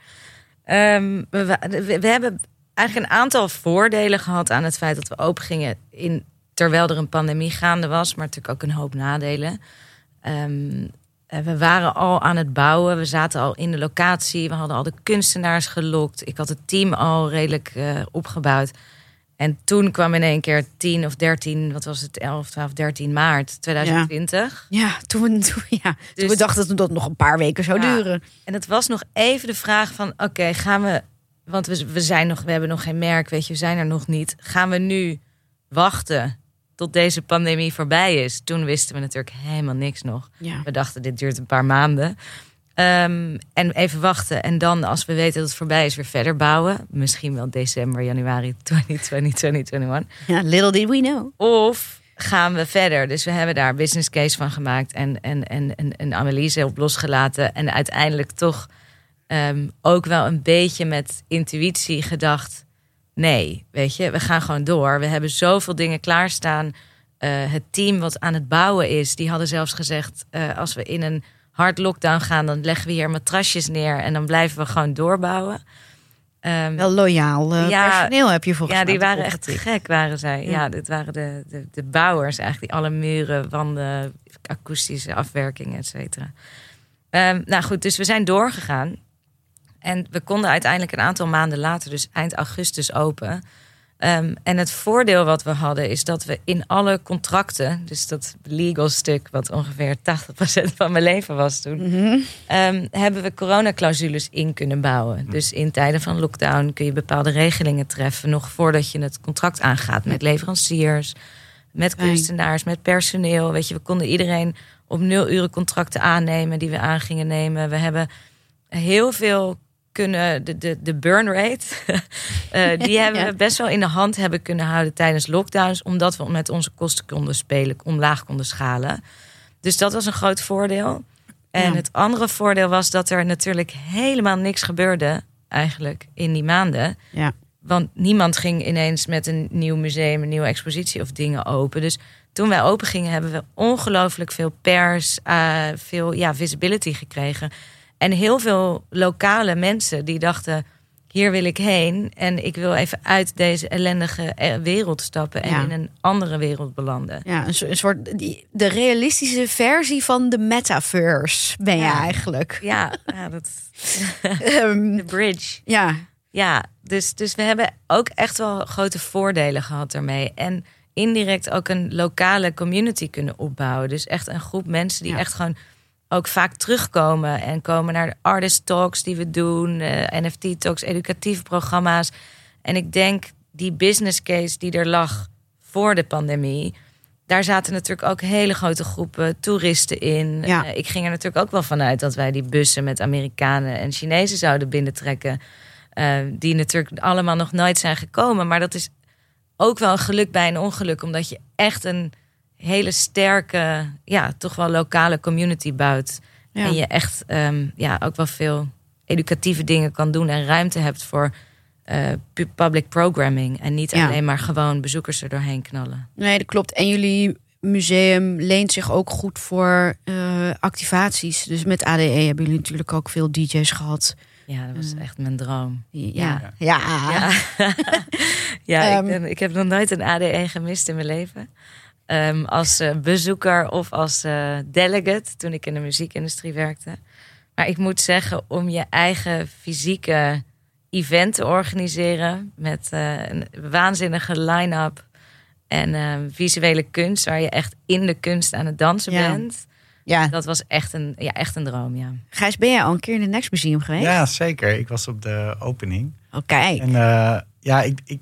Ehm, we, we, we hebben eigenlijk een aantal voordelen gehad aan het feit dat we open gingen in, terwijl er een pandemie gaande was, maar natuurlijk ook een hoop nadelen. Ehm, eh, we waren al aan het bouwen, we zaten al in de locatie, we hadden al de kunstenaars gelokt. Ik had het team al redelijk eh, opgebouwd. En toen kwam in één keer 10 of 13, wat was het, 11, 12, 13 maart 2020. Ja, toen we, toen, ja, toen Dus- we dachten dat het nog een paar weken zou Ja. duren. En het was nog even de vraag van, oké, gaan we, want we, we zijn nog, we hebben nog geen merk, weet je, we zijn er nog niet. Gaan we nu wachten tot deze pandemie voorbij is? Toen wisten we natuurlijk helemaal niks nog. Ja. We dachten, dit duurt een paar maanden. Ehm, en even wachten. En dan, als we weten dat het voorbij is, weer verder bouwen. Misschien wel december, januari 2020, 2021. ja, little did we know. Of gaan we verder? Dus we hebben daar business case van gemaakt en, en, en, en een analyse op losgelaten. En uiteindelijk toch ehm, ook wel een beetje met intuïtie gedacht: nee, weet je, we gaan gewoon door. We hebben zoveel dingen klaarstaan. Eh, het team wat aan het bouwen is, die hadden zelfs gezegd: eh, als we in een hard lockdown gaan, dan leggen we hier matrasjes neer en dan blijven we gewoon doorbouwen. Ehm, Wel loyaal eh, Ja, personeel heb je volgens ja, die waren echt gek, waren zij. Ja. Ja, dit waren de, de, de bouwers eigenlijk. Die alle muren, wanden, akoestische afwerking, et cetera. Ehm, nou goed, dus we zijn doorgegaan. En we konden uiteindelijk een aantal maanden later, dus eind augustus, open. Ehm, en het voordeel wat we hadden is dat we in alle contracten, dus dat legal stuk, wat ongeveer 80% van mijn leven was toen, Mhm. Ehm, hebben we coronaclausules in kunnen bouwen. Dus in tijden van lockdown kun je bepaalde regelingen treffen, nog voordat je het contract aangaat met leveranciers. Met kunstenaars, met personeel. Weet je, we konden iedereen op nul uren contracten aannemen die we aan gingen nemen. We hebben heel veel kunnen, de, de, de burn rate, <laughs> eh, die <laughs> hebben we best wel in de hand hebben kunnen houden tijdens lockdowns, omdat we met onze kosten konden spelen, omlaag konden schalen. Dus dat was een groot voordeel. En Ja. het andere voordeel was dat er natuurlijk helemaal niks gebeurde, eigenlijk, in die maanden. Ja. Want niemand ging ineens met een nieuw museum, een nieuwe expositie of dingen open. Dus toen wij open gingen, hebben we ongelooflijk veel pers, eh, veel ja, visibility gekregen. En heel veel lokale mensen die dachten: hier wil ik heen. En ik wil even uit deze ellendige eh, wereld stappen en Ja. in een andere wereld belanden. Ja, een, so- een soort die, de realistische versie van de metaverse ben je Ja. eigenlijk. Ja, ja dat <laughs> <laughs> Ehm, de bridge. ja, Ja, dus, dus we hebben ook echt wel grote voordelen gehad ermee. En indirect ook een lokale community kunnen opbouwen. Dus echt een groep mensen die echt gewoon ook vaak terugkomen en komen naar de artist talks die we doen, eh, NFT talks, educatieve programma's. En ik denk die business case die er lag voor de pandemie, daar zaten natuurlijk ook hele grote groepen toeristen in. Ja. Eh, ik ging er natuurlijk ook wel vanuit dat wij die bussen met Amerikanen en Chinezen zouden binnentrekken. eh, die natuurlijk allemaal nog nooit zijn gekomen. Maar dat is ook wel een geluk bij een ongeluk, omdat je echt een hele sterke, ja, toch wel lokale community bouwt. Ja. En je echt ehm, ja, ook wel veel educatieve dingen kan doen en ruimte hebt voor eh, pu- public programming. En niet Ja. alleen maar gewoon bezoekers er doorheen knallen. nee, dat klopt. En jullie museum leent zich ook goed voor eh, activaties. Dus met ADE hebben jullie natuurlijk ook veel DJ's gehad. Ja, dat was Mm. echt mijn droom. Ja, ja. Ja, ja <laughs> Ehm. ik, ben- ik heb nog nooit een ADE gemist in mijn leven. Ehm, als eh, bezoeker of als eh, delegate toen ik in de muziekindustrie werkte. Maar ik moet zeggen, om je eigen fysieke event te organiseren met eh, een waanzinnige line-up en eh, visuele kunst, waar je echt in de kunst aan het dansen Ja. bent. ja. Dat was echt een, ja, echt een droom, ja. Gijs, ben jij al een keer in het Next Museum geweest? Ja, zeker. Ik was op de opening. Oh, kijk. En eh, ja, ik, ik,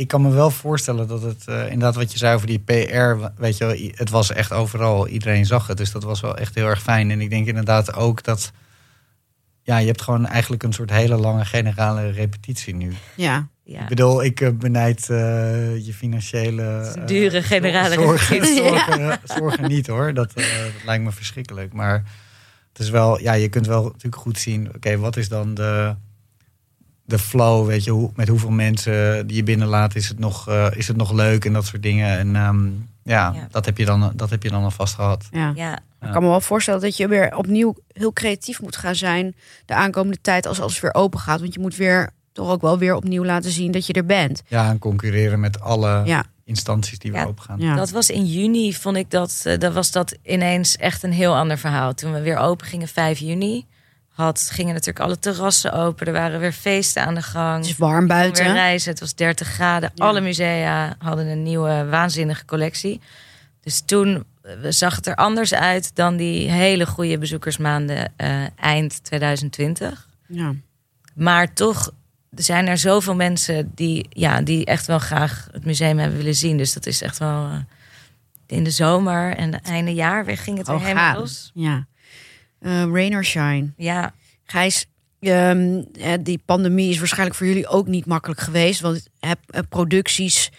ik, kan me wel voorstellen dat het eh, inderdaad wat je zei over die PR, weet je wel, het was echt overal, iedereen zag het. Dus dat was wel echt heel erg fijn. En ik denk inderdaad ook dat, ja, je hebt gewoon eigenlijk een soort hele lange generale repetitie nu. Ja. ja. Ik bedoel, ik eh, benijd eh, je financiële... Dure generale zorgen, zorgen, zorgen niet hoor, dat, dat lijkt me verschrikkelijk. Maar het is wel, ja, je kunt wel natuurlijk goed zien, oké, wat is dan de, de flow, weet je, hoe, met hoeveel mensen die je binnenlaat, is het nog, eh, is het nog leuk en dat soort dingen. En ehm, ja, Ja. Dat, heb je dan, dat heb je dan alvast gehad. ja. ja. Ik kan me wel voorstellen dat je weer opnieuw heel creatief moet gaan zijn de aankomende tijd als alles weer open gaat. Want je moet weer toch ook wel weer opnieuw laten zien dat je er bent. Ja, en concurreren met alle Ja. instanties die weer open gaan. Ja. Dat was in juni, vond ik dat, eh, dat was dat ineens echt een heel ander verhaal. Toen we weer open gingen, 5 juni, had, gingen natuurlijk alle terrassen open. Er waren weer feesten aan de gang. Het is warm buiten. Weer reizen, het was 30 graden. Ja. Alle musea hadden een nieuwe waanzinnige collectie. Dus toen eh, zag het er anders uit dan die hele goede bezoekersmaanden eh, eind 2020. Ja. Maar toch zijn er zoveel mensen die, ja, die echt wel graag het museum hebben willen zien. Dus dat is echt wel eh, in de zomer en einde jaar weer ging het weer helemaal los. ja. Eh, rain or shine. Ja, Gijs, eh, die pandemie is waarschijnlijk voor jullie ook niet makkelijk geweest. Want heb, eh, producties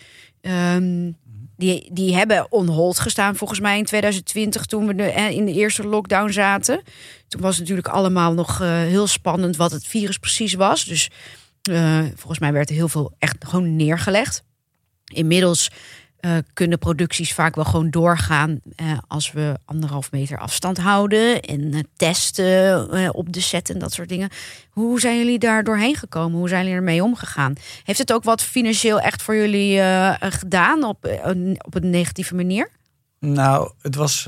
ehm, die, die hebben on hold gestaan volgens mij in 2020 toen we de, eh, in de eerste lockdown zaten. Toen was het natuurlijk allemaal nog heel spannend wat het virus precies was. Dus volgens mij werd er heel veel echt gewoon neergelegd. Inmiddels eh, kunnen producties vaak wel gewoon doorgaan eh, als we anderhalf meter afstand houden en eh, testen op de set en dat soort dingen. Hoe zijn jullie daar doorheen gekomen? Hoe zijn jullie ermee omgegaan? Heeft het ook wat financieel echt voor jullie gedaan op, op een negatieve manier? Nou, het was.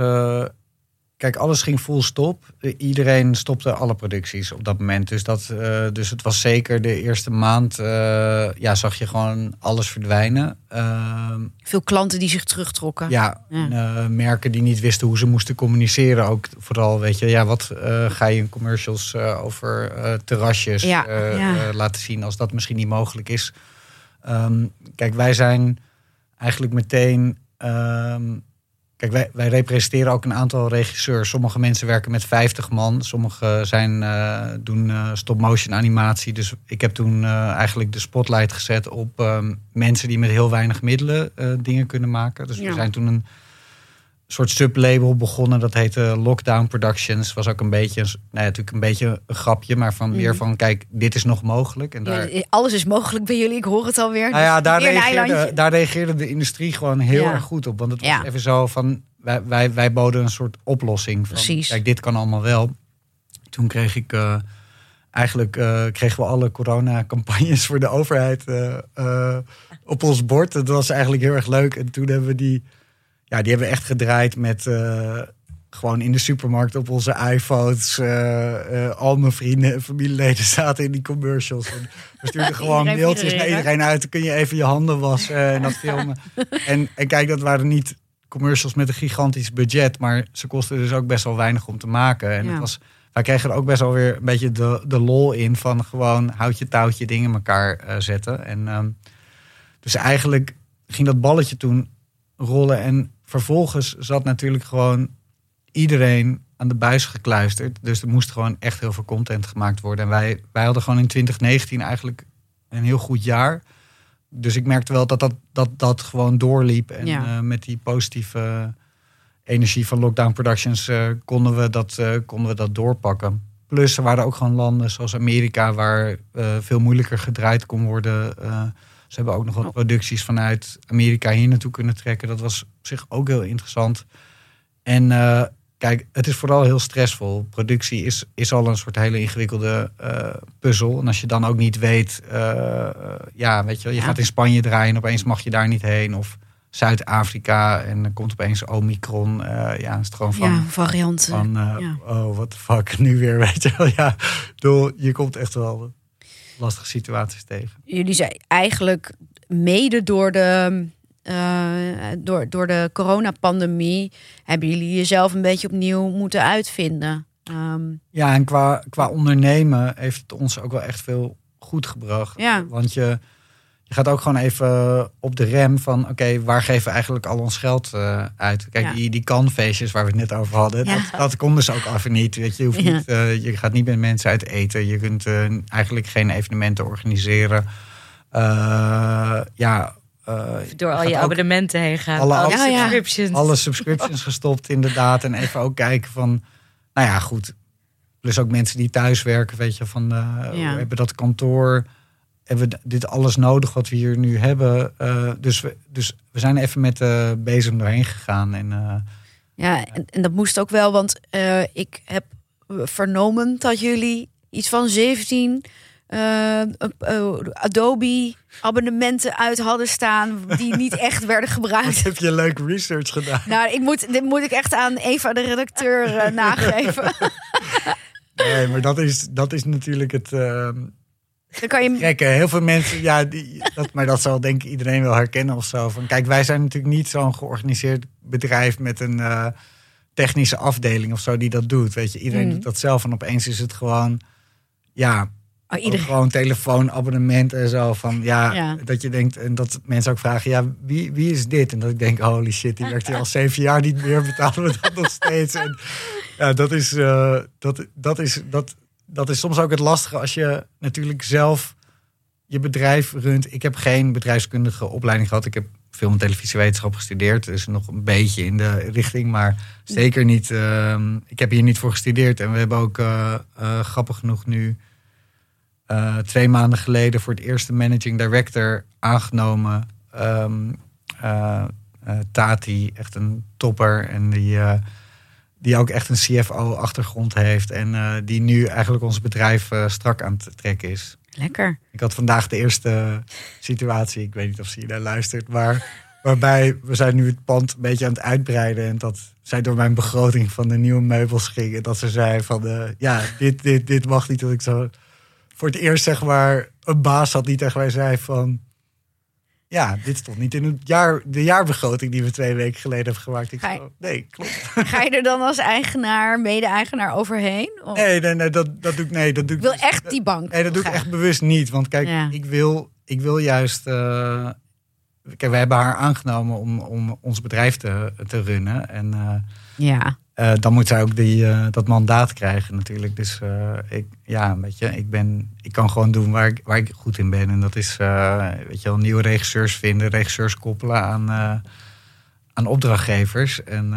Kijk, alles ging full stop. Iedereen stopte alle producties op dat moment. Dus, dat, eh, dus het was zeker de eerste maand. eh, ja, zag je gewoon alles verdwijnen. Ehm, Veel klanten die zich terugtrokken. ja, Ja. eh, merken die niet wisten hoe ze moesten communiceren. Ook vooral, weet je, ja, wat ga je in commercials over terrasjes Ja, ja. laten zien als dat misschien niet mogelijk is. Ehm, kijk, wij zijn eigenlijk meteen ehm, kijk, wij, wij representeren ook een aantal regisseurs. Sommige mensen werken met 50 man. Sommige zijn, eh, doen eh, stop-motion animatie. Dus ik heb toen eh, eigenlijk de spotlight gezet op ehm, mensen die met heel weinig middelen dingen kunnen maken. Dus Ja. we zijn toen een soort sublabel begonnen. Dat heette Lockdown Productions. Was ook een beetje, nou ja, natuurlijk een beetje een grapje, maar van meer Mhm. van kijk, dit is nog mogelijk. En daar, Ja, Alles is mogelijk bij jullie, ik hoor het alweer. nou ja, Dus daar reageerde, daar reageerde de industrie gewoon heel Ja. erg goed op. Want het was even zo van, wij, wij, wij boden een soort oplossing. Van, Precies. Kijk, dit kan allemaal wel. Toen kreeg ik, eh, eigenlijk eh, kregen we alle coronacampagnes voor de overheid eh, op ons bord. Dat was eigenlijk heel erg leuk. En toen hebben we die, ja, die hebben we echt gedraaid met... eh, gewoon in de supermarkt op onze iPhones. eh, eh, al mijn vrienden en familieleden <laughs> zaten in die commercials. En we stuurden <laughs> gewoon Iedereen mailtjes naar iedereen uit. Dan kun je even je handen wassen en dat filmen. <laughs> en, en kijk, dat waren niet commercials met een gigantisch budget. Maar ze kosten dus ook best wel weinig om te maken. En Ja. het was, wij kregen er ook best wel weer een beetje de, de lol in. Van gewoon houtje touwtje dingen in elkaar zetten. En ehm, dus eigenlijk ging dat balletje toen rollen. En vervolgens zat natuurlijk gewoon iedereen aan de buis gekluisterd. Dus er moest gewoon echt heel veel content gemaakt worden. En wij, wij hadden gewoon in 2019 eigenlijk een heel goed jaar. Dus ik merkte wel dat dat, dat, dat gewoon doorliep. En Ja. eh, met die positieve energie van Lockdown Productions eh, konden, we dat, eh, konden we dat doorpakken. Plus er waren ook gewoon landen zoals Amerika waar veel moeilijker gedraaid kon worden. Ze hebben ook nog wat Oh. producties vanuit Amerika hier naartoe kunnen trekken. Dat was op zich ook heel interessant. En eh, kijk, het is vooral heel stressvol. Productie is, is al een soort hele ingewikkelde eh, puzzel. En als je dan ook niet weet, eh, ja, weet je, wel, je Ja. gaat in Spanje draaien en opeens mag je daar niet heen. Of Zuid-Afrika en dan komt opeens Omicron. Eh, ja, is het gewoon van, ja, varianten. van eh, ja. oh, what the fuck, <laughs> nu weer, weet je wel. Ja, bedoel, je komt echt wel lastige situaties tegen. Jullie zijn eigenlijk mede door de, eh, door, door de coronapandemie... hebben jullie jezelf een beetje opnieuw moeten uitvinden. Ehm, Ja, en qua, qua ondernemen heeft het ons ook wel echt veel goed gebracht. Ja. Want je, je gaat ook gewoon even op de rem van... oké, waar geven we eigenlijk al ons geld eh, uit? Kijk, Ja. die, die kanfeestjes waar we het net over hadden... Ja. Dat, dat kon dus ook even niet. Weet je, je, hoeft niet, eh, je gaat niet met mensen uit eten. Je kunt eigenlijk geen evenementen organiseren. Ja... eh, Door al je abonnementen heen gaan. alle al die ab- Ja, ja. subscriptions. alle subscriptions gestopt, inderdaad. En even ook kijken van, nou ja, goed. Plus ook mensen die thuis werken, weet je, van eh, Ja. we hebben dat kantoor. Hebben we dit alles nodig wat we hier nu hebben? Eh, dus, we, dus we zijn even met de bezem doorheen gegaan. En ja, en, en dat moest ook wel, want ik heb vernomen dat jullie iets van 17 eh, Adobe abonnementen uit hadden staan die <laughs> niet echt werden wat gebruikt. heb je leuk research gedaan? Nou, ik moet, dit moet ik echt aan Eva, de redacteur, eh, <laughs> nageven. Nee, maar dat is, dat is natuurlijk het ehm, Dan kan je gekke. Heel veel mensen, ja, die, dat, maar dat zal denk ik iedereen wel herkennen of zo. Van, kijk, wij zijn natuurlijk niet zo'n georganiseerd bedrijf met een technische afdeling of zo die dat doet. Weet je, iedereen Mm. doet dat zelf. En opeens is het gewoon, ja, Oh, gewoon telefoonabonnement en zo. Van ja, Ja. dat je denkt, en dat mensen ook vragen, ja, wie, wie is dit? En dat ik denk, holy shit, die werkt hier al zeven jaar niet meer, betalen we dat nog steeds. En ja, dat is, eh, dat, dat is, dat, dat is soms ook het lastige als je natuurlijk zelf je bedrijf runt. Ik heb geen bedrijfskundige opleiding gehad. Ik heb film- en televisiewetenschap gestudeerd. Dus nog een beetje in de richting, maar zeker niet. ehm, ik heb hier niet voor gestudeerd. En we hebben ook eh, eh, grappig genoeg nu eh, twee maanden geleden voor het eerste managing director aangenomen. Ehm, eh, eh, Tati, echt een topper. En die, die ook echt een CFO-achtergrond heeft. En die nu eigenlijk ons bedrijf strak aan het trekken is. Lekker. Ik had vandaag de eerste situatie, ik weet niet of ze hier naar luistert, maar waarbij we zijn nu het pand een beetje aan het uitbreiden en dat zij door mijn begroting van de nieuwe meubels ging en dat ze zei van ja, dit, dit, dit mag niet. Dat ik zo voor het eerst zeg maar een baas had die tegen mij zei van ja, dit stond niet in het jaar, de jaarbegroting die we twee weken geleden hebben gemaakt. Ik je- zo, nee, klopt. <laughs> Ga je er dan als eigenaar, mede-eigenaar overheen? Of- Nee, nee, nee, dat, dat doe ik, nee, dat doe Ik wil echt die bank. Nee, dat doe ik echt bewust niet. Want kijk, Ja. ik, wil, ik wil juist. eh, kijk, wij hebben haar aangenomen om, om ons bedrijf te, te runnen. En eh, Ja. Eh, dan moet zij ook die, eh, dat mandaat krijgen natuurlijk. Dus eh, ik, ja, weet je, ik, ben, ik kan gewoon doen waar ik, waar ik goed in ben. En dat is, weet je wel, nieuwe regisseurs vinden, regisseurs koppelen aan, aan opdrachtgevers. En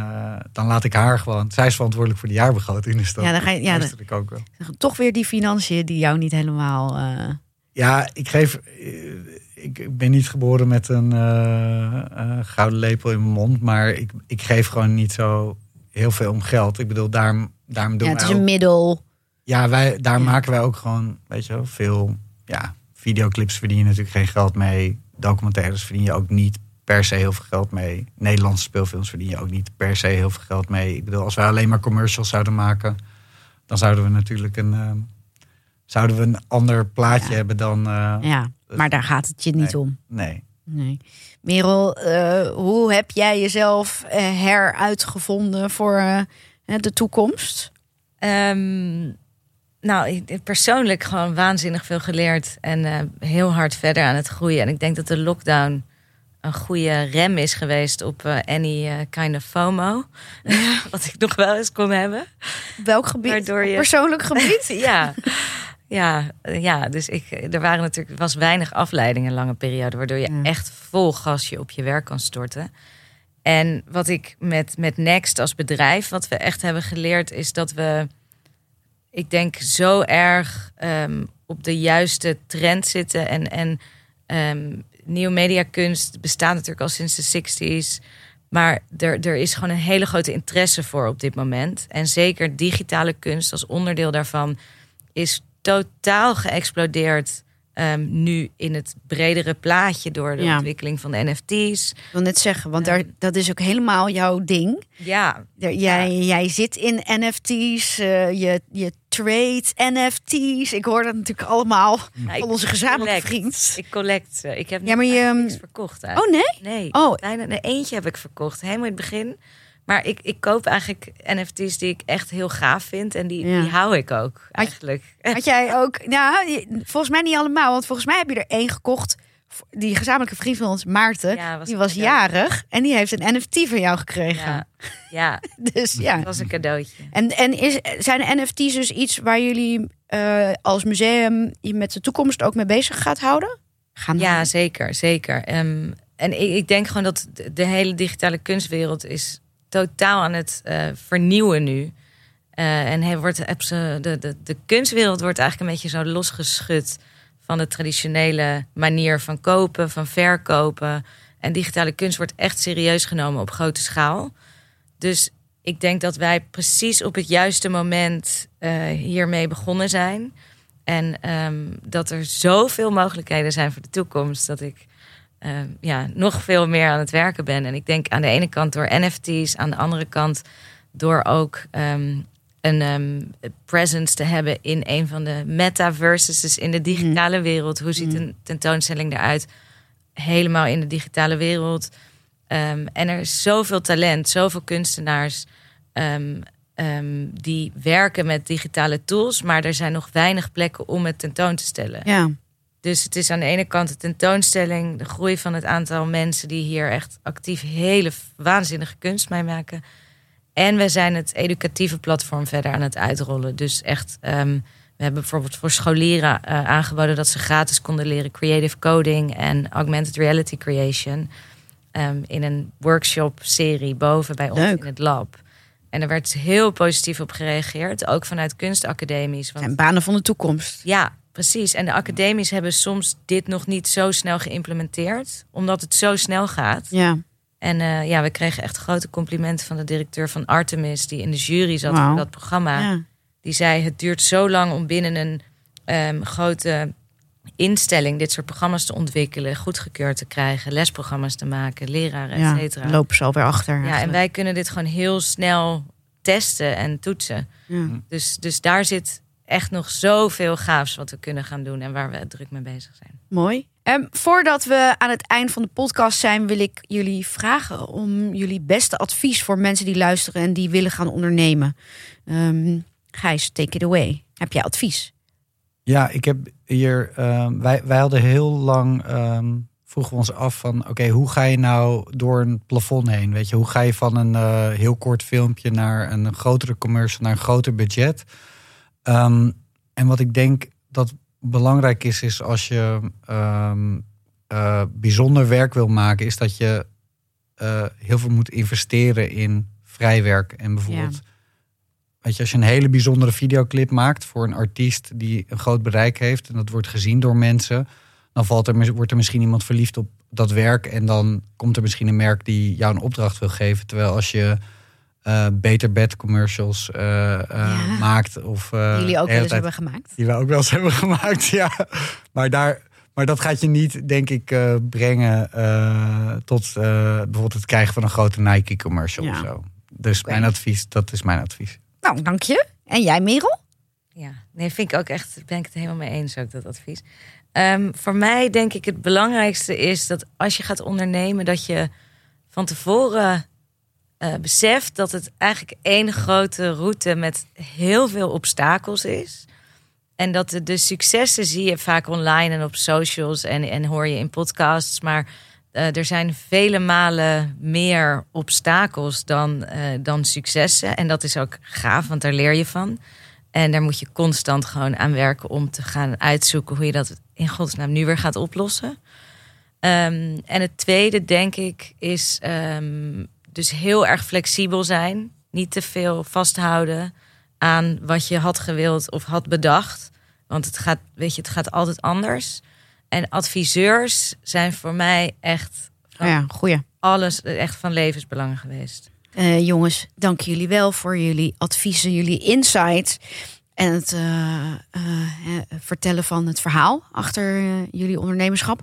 dan laat ik haar gewoon, zij is verantwoordelijk voor de jaarbegroting. Dus dat, Ja, dan ga je- ja, luister ik ook wel. Toch weer die financiën die jou niet helemaal... Ja, ik geef. Ik ben niet geboren met een gouden lepel in mijn mond, maar ik, ik geef gewoon niet zo heel veel om geld. Ik bedoel, daarom, daarom doen ja, het is een middel. Ja, wij, daar Ja. maken wij ook gewoon, weet je wel, veel. Ja, videoclips verdien je natuurlijk geen geld mee. Documentaires verdien je ook niet per se heel veel geld mee. Nederlandse speelfilms verdien je ook niet per se heel veel geld mee. Ik bedoel, als wij alleen maar commercials zouden maken, dan zouden we natuurlijk een, eh, zouden we een ander plaatje Ja. hebben dan. eh, Ja, maar daar gaat het je niet Nee. om. Nee. Nee. Merel, eh, hoe heb jij jezelf eh, heruitgevonden voor eh, de toekomst? Ehm, nou, ik- persoonlijk gewoon waanzinnig veel geleerd en heel hard verder aan het groeien. En ik denk dat de lockdown een goede rem is geweest op any kind of FOMO. <laughs> Wat ik nog wel eens kon hebben. Welk gebied? Waardoor je- Persoonlijk gebied? <laughs> ja. Ja, ja, dus ik, er waren natuurlijk was weinig afleiding een lange periode, waardoor je Ja. echt vol gas je op je werk kan storten. En wat ik met, met Next als bedrijf, wat we echt hebben geleerd, is dat we, ik denk, zo erg ehm, op de juiste trend zitten. En, en ehm nieuwe mediakunst bestaat natuurlijk al sinds de 60s. Maar er, er is gewoon een hele grote interesse voor op dit moment. En zeker digitale kunst als onderdeel daarvan is totaal geëxplodeerd. ehm, nu in het bredere plaatje door de Ja. ontwikkeling van de NFT's. Ik wil net zeggen, want daar, dat is ook helemaal jouw ding. Ja, Daar- Jij, jij zit in NFT's, eh, je, je trade NFT's. Ik hoor dat natuurlijk allemaal van onze gezamenlijke vriend. ik collect ze. Ik heb Ja, maar je- eigenlijk niks verkocht. Oh nee? Nee, Oh. bijna nee, eentje heb ik verkocht, helemaal in het begin. Maar ik, ik koop eigenlijk NFT's die ik echt heel gaaf vind. En die, Ja. die hou ik ook eigenlijk. Had jij ook, nou, volgens mij niet allemaal, want volgens mij heb je er één gekocht. Die gezamenlijke vriend van ons, Maarten, Ja, was die was cadeau. jarig en die heeft een NFT van jou gekregen. Ja, ja, <laughs> Dus ja. dat was een cadeautje. En, en is, zijn NFT's dus iets waar jullie eh, als museum je met de toekomst ook mee bezig gaat houden? Gaan Ja, zeker, zeker. Ehm, en ik, ik denk gewoon dat de hele digitale kunstwereld is totaal aan het eh, vernieuwen nu. Eh, en hij wordt, de, de, de kunstwereld wordt eigenlijk een beetje zo losgeschud van de traditionele manier van kopen, van verkopen. En digitale kunst wordt echt serieus genomen op grote schaal. Dus ik denk dat wij precies op het juiste moment eh, hiermee begonnen zijn. En ehm, dat er zoveel mogelijkheden zijn voor de toekomst. Dat ik ehm, ja, nog veel meer aan het werken ben. En ik denk aan de ene kant door NFT's, aan de andere kant door ook ehm, een ehm, presence te hebben in een van de metaverses, dus in de digitale wereld. Hoe ziet een tentoonstelling eruit? Helemaal in de digitale wereld. En er is zoveel talent, zoveel kunstenaars die werken met digitale tools, maar er zijn nog weinig plekken om het tentoon te stellen. Ja, Dus het is aan de ene kant de tentoonstelling, de groei van het aantal mensen die hier echt actief hele waanzinnige kunst mee maken. En we zijn het educatieve platform verder aan het uitrollen. Dus echt, ehm, we hebben bijvoorbeeld voor scholieren eh, aangeboden dat ze gratis konden leren creative coding en augmented reality creation. ehm, in een workshop-serie boven bij ons Leuk. in het lab. En er werd heel positief op gereageerd, ook vanuit kunstacademies. Want zijn banen van de toekomst. ja, precies. En de academies hebben soms dit nog niet zo snel geïmplementeerd, omdat het zo snel gaat. Ja, En eh, ja, we kregen echt grote complimenten van de directeur van Artemis, die in de jury zat Wauw. voor dat programma. ja. Die zei: Het duurt zo lang om binnen een ehm, grote instelling dit soort programma's te ontwikkelen, goedgekeurd te krijgen, lesprogramma's te maken, leraren, ja. et cetera. lopen ze alweer achter. Ja, en wij kunnen dit gewoon heel snel testen en toetsen. Ja. Dus, dus daar zit echt nog zoveel gaafs wat we kunnen gaan doen en waar we druk mee bezig zijn. Mooi. Ehm, voordat we aan het eind van de podcast zijn, wil ik jullie vragen om jullie beste advies voor mensen die luisteren en die willen gaan ondernemen. Ehm Gijs, take it away. Heb jij advies? Ja, ik heb hier. ehm, wij, wij hadden heel lang. ehm, vroegen we ons af van... oké, hoe ga je nou door een plafond heen? Weet je, hoe ga je van een eh, heel kort filmpje... naar een grotere commercial, naar een groter budget? Ehm, en wat ik denk dat belangrijk is, is als je ehm, eh, bijzonder werk wil maken... is dat je eh, heel veel moet investeren in vrijwerk. En bijvoorbeeld... Weet je, als je een hele bijzondere videoclip maakt voor een artiest die een groot bereik heeft en dat wordt gezien door mensen, dan valt er, wordt er misschien iemand verliefd op dat werk en dan komt er misschien een merk die jou een opdracht wil geven. Terwijl als je uh, beter bed commercials uh, uh, maakt. Of, die jullie ook wel eens hebben gemaakt. Die we ook wel eens <laughs> hebben gemaakt, ja. Maar, daar, maar dat gaat je niet, denk ik, brengen tot bijvoorbeeld het krijgen van een grote Nike commercial ja. of zo. Dus okay. mijn advies, dat is mijn advies. Nou, dank je. En jij, Merel? Ja, nee, vind ik ook echt, ben ik het helemaal mee eens ook, dat advies. Um, voor mij denk ik het belangrijkste is dat als je gaat ondernemen, dat je van tevoren uh, beseft dat het eigenlijk één grote route met heel veel obstakels is. En dat de, successen zie je vaak online en op socials en, en hoor je in podcasts. Maar uh, er zijn vele malen meer obstakels dan, uh, dan successen. En dat is ook gaaf, want daar leer je van. En daar moet je constant gewoon aan werken om te gaan uitzoeken hoe je dat in godsnaam nu weer gaat oplossen. Um, en het tweede, denk ik, is um, dus heel erg flexibel zijn. Niet te veel vasthouden aan wat je had gewild of had bedacht. Want het gaat, weet je, het gaat altijd anders. En adviseurs zijn voor mij echt van ja, goeie. alles echt van levensbelang geweest. Uh, jongens, dank jullie wel voor jullie adviezen, jullie insights. En het uh, uh, vertellen van het verhaal achter jullie ondernemerschap.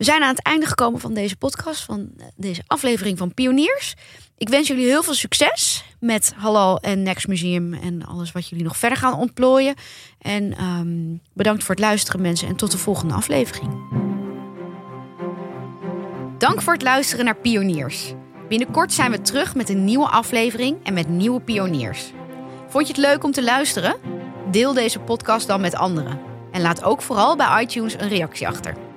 We zijn aan het einde gekomen van deze podcast, van deze aflevering van Pioniers. Ik wens jullie heel veel succes met Halal en Next Museum en alles wat jullie nog verder gaan ontplooien. En um, bedankt voor het luisteren, mensen, en tot de volgende aflevering. Dank voor het luisteren naar Pioniers. Binnenkort zijn we terug met een nieuwe aflevering en met nieuwe pioniers. Vond je het leuk om te luisteren? Deel deze podcast dan met anderen. En laat ook vooral bij iTunes een reactie achter.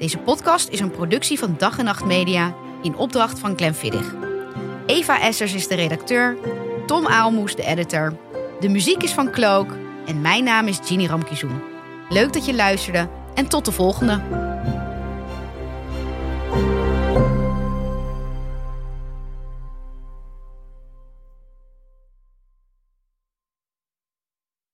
Deze podcast is een productie van Dag en Nacht Media in opdracht van Clem Viddig. Eva Essers is de redacteur, Tom Aalmoes de editor. De muziek is van Cloak en mijn naam is Ginny Ramkizoen. Leuk dat je luisterde en tot de volgende.